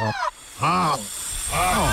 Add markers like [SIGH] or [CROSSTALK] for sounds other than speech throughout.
Offside.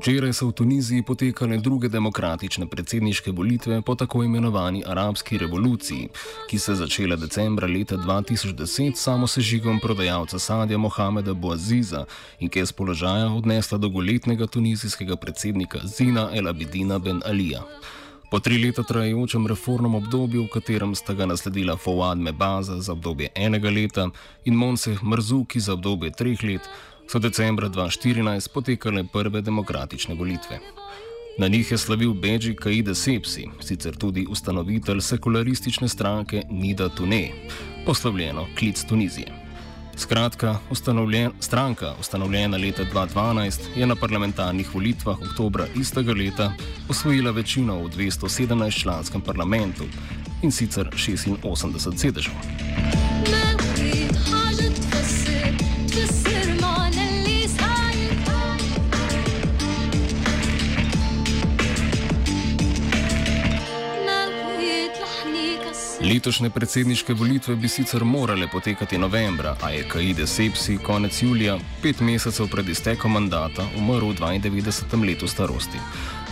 Včeraj so v Tuniziji potekale druge demokratične predsedniške volitve po tako imenovani arabski revoluciji, ki se je začela decembra leta 2010 samo sežigom prodajalca sadja Mohameda Bouaziza in ki je z položaja odnesla dolgoletnega tunizijskega predsednika Zina El Abidina Ben Alija. Po tri leta trajajočem reformnem obdobju, v katerem sta ga nasledila Fouad Mebaza za obdobje enega leta in Monseh Mrzuki za obdobje treh let, so decembra 2014 potekale prve demokratične volitve. Na njih je slavil Beji Kaide Sepsi, sicer tudi ustanovitelj sekularistične stranke Nida Tune, poslovljeno Klic Tunizije. Skratka, ustanovljen, stranka, ustanovljena leta 2012, je na parlamentarnih volitvah oktobra istega leta osvojila večino v 217-članskem parlamentu in sicer 86 sedežev. Letošnje predsedniške volitve bi sicer morale potekati novembra, a je Kaide Sepsi konec julija, pet mesecev pred iztekom mandata, umrl v 92. letu starosti.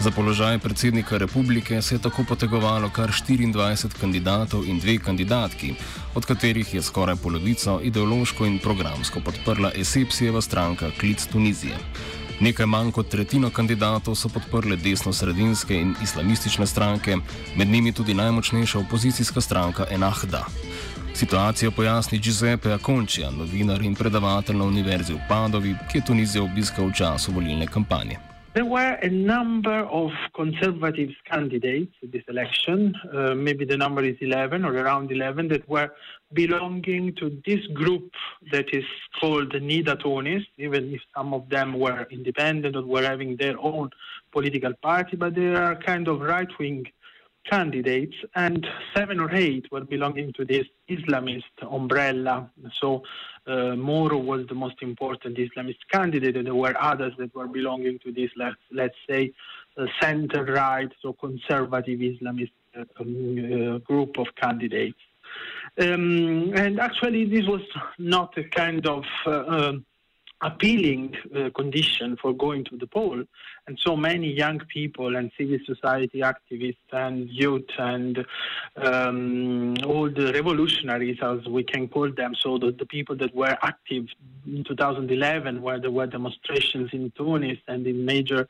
Za položaj predsednika republike se je tako potegovalo kar 24 kandidatov in dve kandidatki, od katerih je skoraj polovico ideološko in programsko podprla Esepsijeva stranka Klic Tunizije. Nekaj manj kot tretjino kandidatov so podprle desno-sredinske in islamistične stranke, med njimi tudi najmočnejša opozicijska stranka Enahda. Situacijo pojasni Giuseppe Acončija, novinar in predavatelj na Univerzi v Padovi, ki je Tunizijo obiskal v času volilne kampanje. There were a number of conservative candidates in this election, uh, maybe the number is 11 or around 11, that were belonging to this group that is called the Nidatonis, even if some of them were independent or were having their own political party, but they are kind of right wing candidates, and seven or eight were belonging to this Islamist umbrella. So uh, Moro was the most important Islamist candidate, and there were others that were belonging to this, let's, let's say, uh, center right, so conservative Islamist uh, uh, group of candidates. Um, and actually, this was not a kind of uh, um, appealing uh, condition for going to the poll. And so many young people and civil society activists and youth and um, all the revolutionaries, as we can call them, so the, the people that were active in 2011, where there were demonstrations in Tunis and in major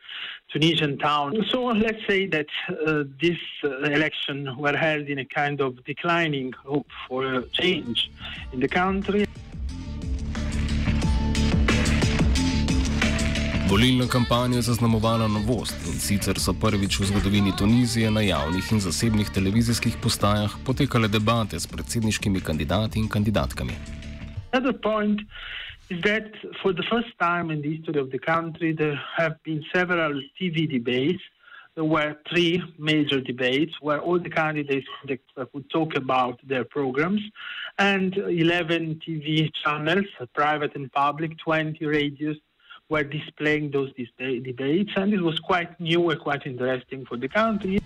Tunisian towns. So let's say that uh, this uh, election were held in a kind of declining hope for change in the country. Volilna kampanja je zaznamovala novost in sicer so prvič v zgodovini Tunizije na javnih in zasebnih televizijskih postajah potekale debate s predsedniškimi kandidati in kandidatkami. Another point is that for the first time in the history of the country, there have been several TV debates. There were three major debates where all the candidates would talk about their programs, and 11 TV channels, private and public, 20 radios were displaying those debates, and it was quite new and quite interesting for the country.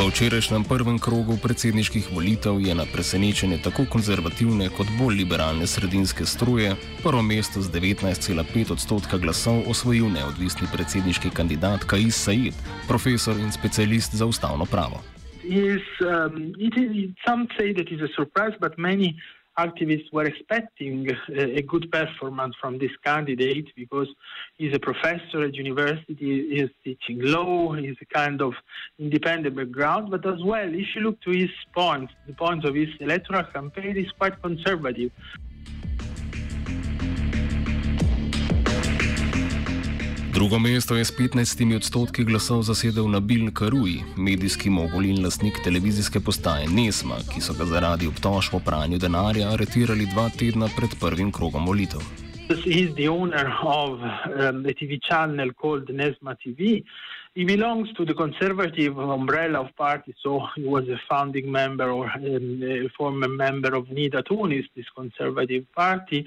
V včerajšnjem prvem krogu predsedniških volitev je na presenečenje tako konzervativne kot bolj liberalne sredinske struje prvo mesto z 19,5 odstotka glasov osvojil neodvisni predsedniški kandidat Kais Said, profesor in specialist za ustavno pravo. Is, um, it is, some say that is a surprise, but many activists were expecting a, good performance from this candidate because he's a professor at university, he is teaching law, he's a kind of independent background, but as well, if you look to his points, the points of his electoral campaign is quite conservative. Drugo mesto je s 15 odstotki glasov zasedel Nabil Karuji, medijski mogul in lasnik televizijske postaje Nesma, ki so ga zaradi obtožb o pranju denarja aretirali dva tedna pred prvim krogom volitev. He is the owner of um, a TV channel called Nesma TV. he belongs to the conservative umbrella of party, so he was a founding member or um, a former member of Nida Tunis, this conservative party.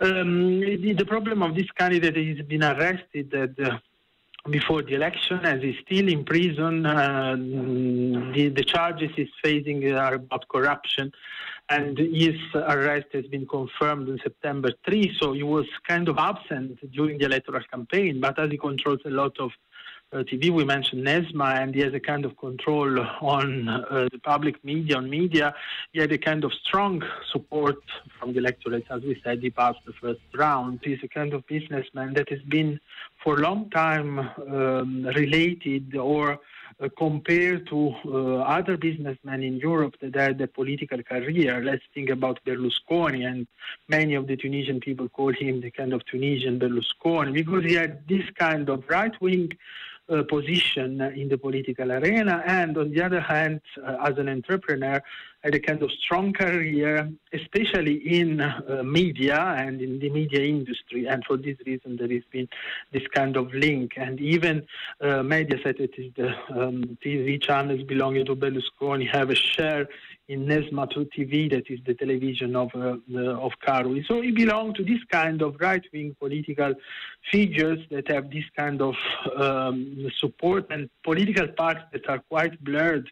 Um, the, problem of this candidate is he's been arrested at the before the election, as he's still in prison. Uh, the, the, charges he's facing are about corruption, and his arrest has been confirmed on September 3. So he was kind of absent during the electoral campaign, but as he controls a lot of uh, TV, we mentioned Nesma, and he has a kind of control on uh, the public media, on media. He had a kind of strong support from the electorate. As we said, he passed the first round. He's a kind of businessman that has been for a long time um, related or uh, compared to uh, other businessmen in Europe that had a political career. Let's think about Berlusconi, and many of the Tunisian people call him the kind of Tunisian Berlusconi because he had this kind of right wing uh, position in the political arena, and on the other hand, uh, as an entrepreneur, had a kind of strong career, especially in uh, media and in the media industry. And for this reason, there has been this kind of link. And even uh, Mediaset, it is the um, TV channels belonging to Berlusconi, have a share in Nesma TV, that is the television of uh, of Karoui. So he belonged to this kind of right-wing political figures that have this kind of um, support and political parts that are quite blurred.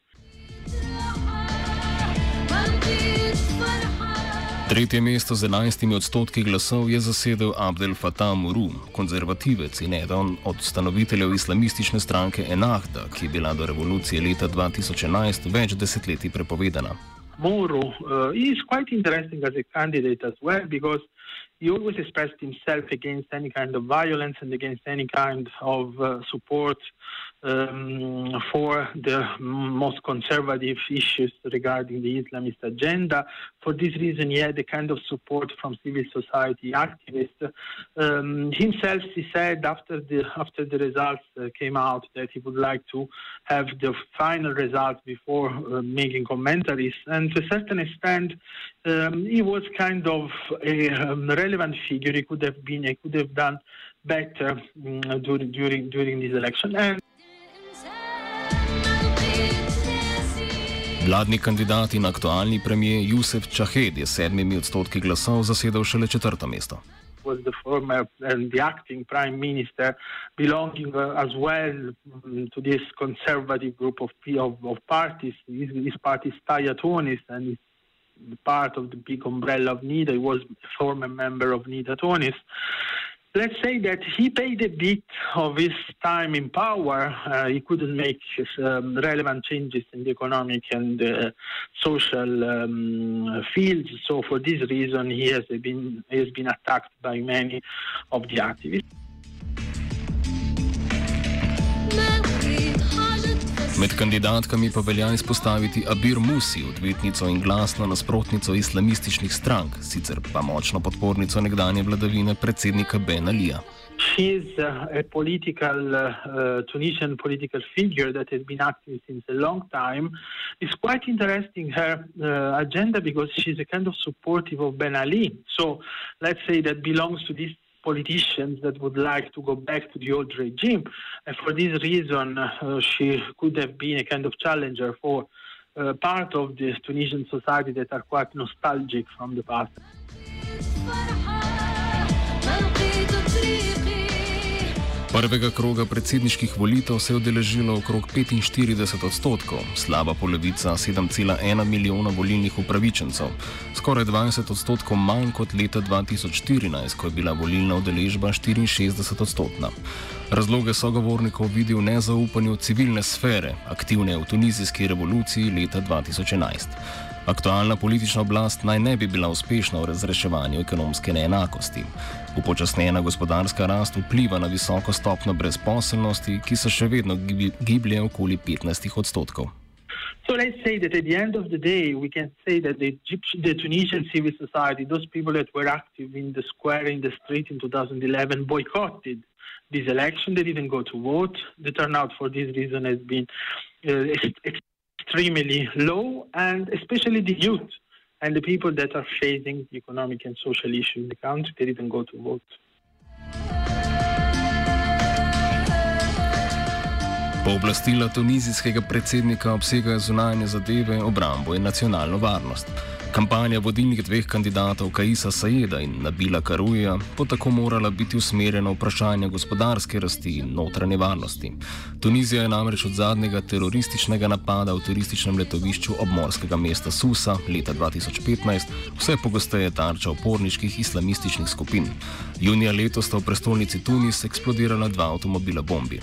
Tretje mesto z 11 odstotki glasov je zasedel Abdel Fattah Muru, konzervativec in eden od ustanoviteljev islamistične stranke Enahda, ki je bila do revolucije leta 2011 več desetletij prepovedana. Muru uh, is quite interesting as a candidate as well because he always expressed himself against any kind of violence and against any kind of uh, support um, for the most conservative issues regarding the Islamist agenda. For this reason, he had a kind of support from civil society activists. Um, himself, he said after the after the results uh, came out that he would like to have the final results before uh, making commentaries. And to a certain extent, um, he was kind of a um, relevant figure. He could have been, he could have done better um, during during during this election. And Vladni kandidat in aktualni premijer Jusef Čahed je sedmimi odstotki glasov zasedel šele četrto mesto. Was the former and the acting prime minister belonging uh, as well um, to this conservative group of of, of parties? His, his party Staya Tunis and is part of the big umbrella of NIDA. He was a former member of NIDA Tunis let's say that he paid a bit of his time in power. Uh, he couldn't make um, relevant changes in the economic and uh, social um, fields. So, for this reason, he has been he has been attacked by many of the activists. Med kandidatkami pa velja izpostaviti Abir Musi, odvetnico in glasno nasprotnico islamističnih strank, sicer pa močno podpornico nekdanje vladavine predsednika Ben Alija. She is uh, a political, uh, Tunisian political figure that has been active since a long time. It's quite interesting her uh, agenda because she's a kind of supportive of Ben Ali. So let's say that belongs to this politicians that would like to go back to the old regime. And for this reason, uh, she could have been a kind of challenger for uh, part of the Tunisian society that are quite nostalgic from the past. Prvega kroga predsedniških volitev se je udeležilo okrog 45 odstotkov, slaba polovica 7,1 milijona volilnih upravičencev, skoraj 20 odstotkov manj kot leta 2014, ko je bila volilna udeležba 64 odstotna. Razloge sogovornikov vidi v nezaupanju civilne sfere, aktivne v tunizijski revoluciji leta 2011. Aktualna politična oblast naj ne bi bila uspešna v razreševanju ekonomske neenakosti. Upočasnjena gospodarska rast vpliva na visoko stopno brezposelnosti, ki se še vedno giblje okoli 15 odstotkov. So let's say that at the end of the day, we can say that the, Egyptian, the Tunisian civil society, those people that were active in the square, in the street in 2011, boycotted this election. They didn't go to vote. The turnout for this reason has been uh, extremely low, and especially the youth and the people that are facing the economic and social issues in the country, they didn't go to vote. Pooblastila tunizijskega predsednika obsegajo zunanje zadeve, obrambo in nacionalno varnost. Kampanja vodilnih dveh kandidatov Kaisa Sajeda in Nabila Karuja bo tako morala biti usmerjena v vprašanje gospodarske rasti in notranje varnosti. Tunizija je namreč od zadnjega terorističnega napada v turističnem letovišču obmorskega mesta Susa leta 2015 vse pogosteje tarča oporniških islamističnih skupin. Junija letos sta v prestolnici Tunis eksplodirala dva avtomobila bombi.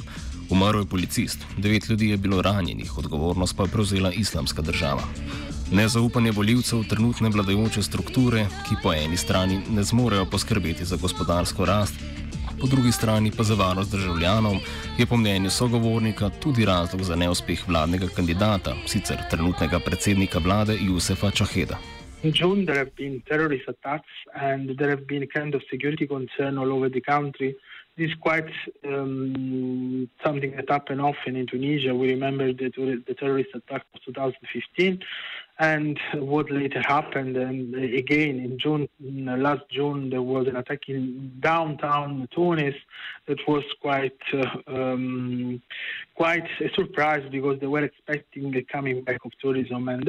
Umrl je policist, devet ljudi je bilo ranjenih, odgovornost pa je prevzela islamska država. Nezaupanje voljivcev trenutne vladajoče strukture, ki po eni strani ne zmorejo poskrbeti za gospodarsko rast, po drugi strani pa za varnost državljanov, je po mnenju sogovornika tudi razlog za neuspeh vladnega kandidata, sicer trenutnega predsednika vlade Jusefa Čaheda. In June there have been terrorist attacks and there have been kind of security concern all over the country. This is quite um, something that happened often in Tunisia. We remember the, the terrorist attack of 2015 and what later happened. And again, in June, last June, there was an attack in downtown Tunis that was quite uh, um, quite a surprise because they were expecting the coming back of tourism, and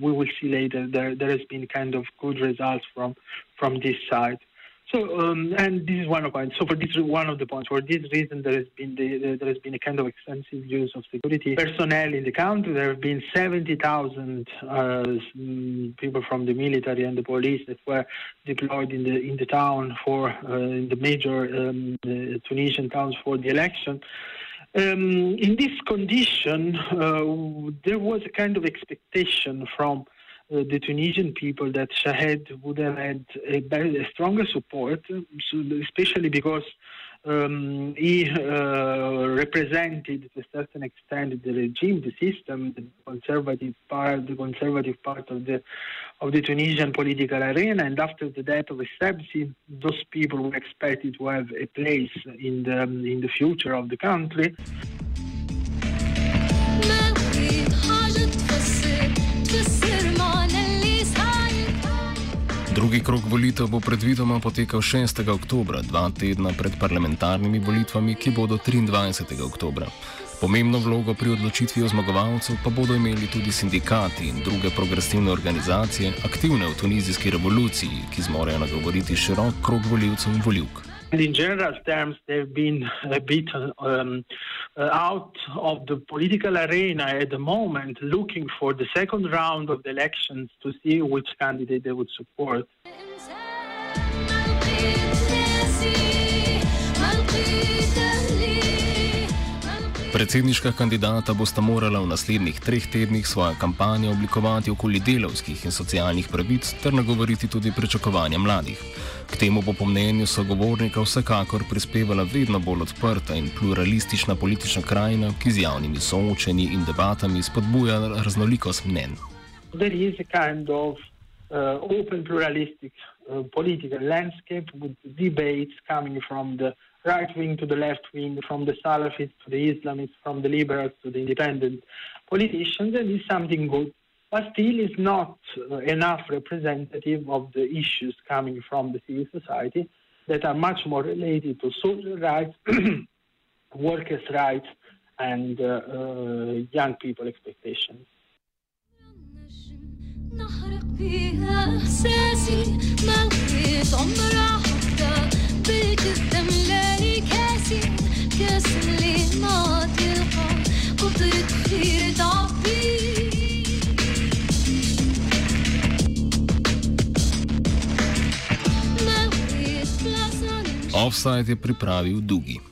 we will see later. There, there has been kind of good results from from this side. So, um, and this is one of the points. So, for this one of the points, for this reason, there has been the, the, there has been a kind of extensive use of security personnel in the country. There have been seventy thousand uh, people from the military and the police that were deployed in the in the town for uh, in the major um, the Tunisian towns for the election. Um, in this condition, uh, there was a kind of expectation from uh, the Tunisian people that Shahed would have had a, a stronger support, especially because um, he uh, represented to a certain extent the regime, the system, the conservative part, the conservative part of the of the Tunisian political arena. And after the death of Essebsi, those people were expected to have a place in the in the future of the country. Drugi krok volitev bo predvidoma potekal 6. oktober, dva tedna pred parlamentarnimi volitvami, ki bodo 23. oktober. Pomembno vlogo pri odločitvi o zmagovalcu pa bodo imeli tudi sindikati in druge progresivne organizacije, aktivne v tunizijski revoluciji, ki zmorejo nagovoriti širok krog voljivcev in voljivk. In general terms, they've been a bit um, Uh, out of the political arena at the moment, looking for the second round of the elections to see which candidate they would support. Predsedniška kandidata bosta morala v naslednjih treh tednih svojo kampanjo oblikovati okoli delovskih in socialnih pravic ter nagovoriti tudi pričakovanja mladih. K temu bo po mnenju sogovornika vsekakor prispevala vedno bolj odprta in pluralistična politična krajina, ki z javnimi soočenji in debatami spodbuja raznolikost mnen. Uh, open pluralistic uh, political landscape with debates coming from the right wing to the left wing, from the Salafists to the Islamists, from the liberals to the independent politicians, and it's something good. But still, is not uh, enough representative of the issues coming from the civil society that are much more related to social rights, [CLEARS THROAT] workers' rights, and uh, uh, young people expectations. Offside je pripravil Dugi.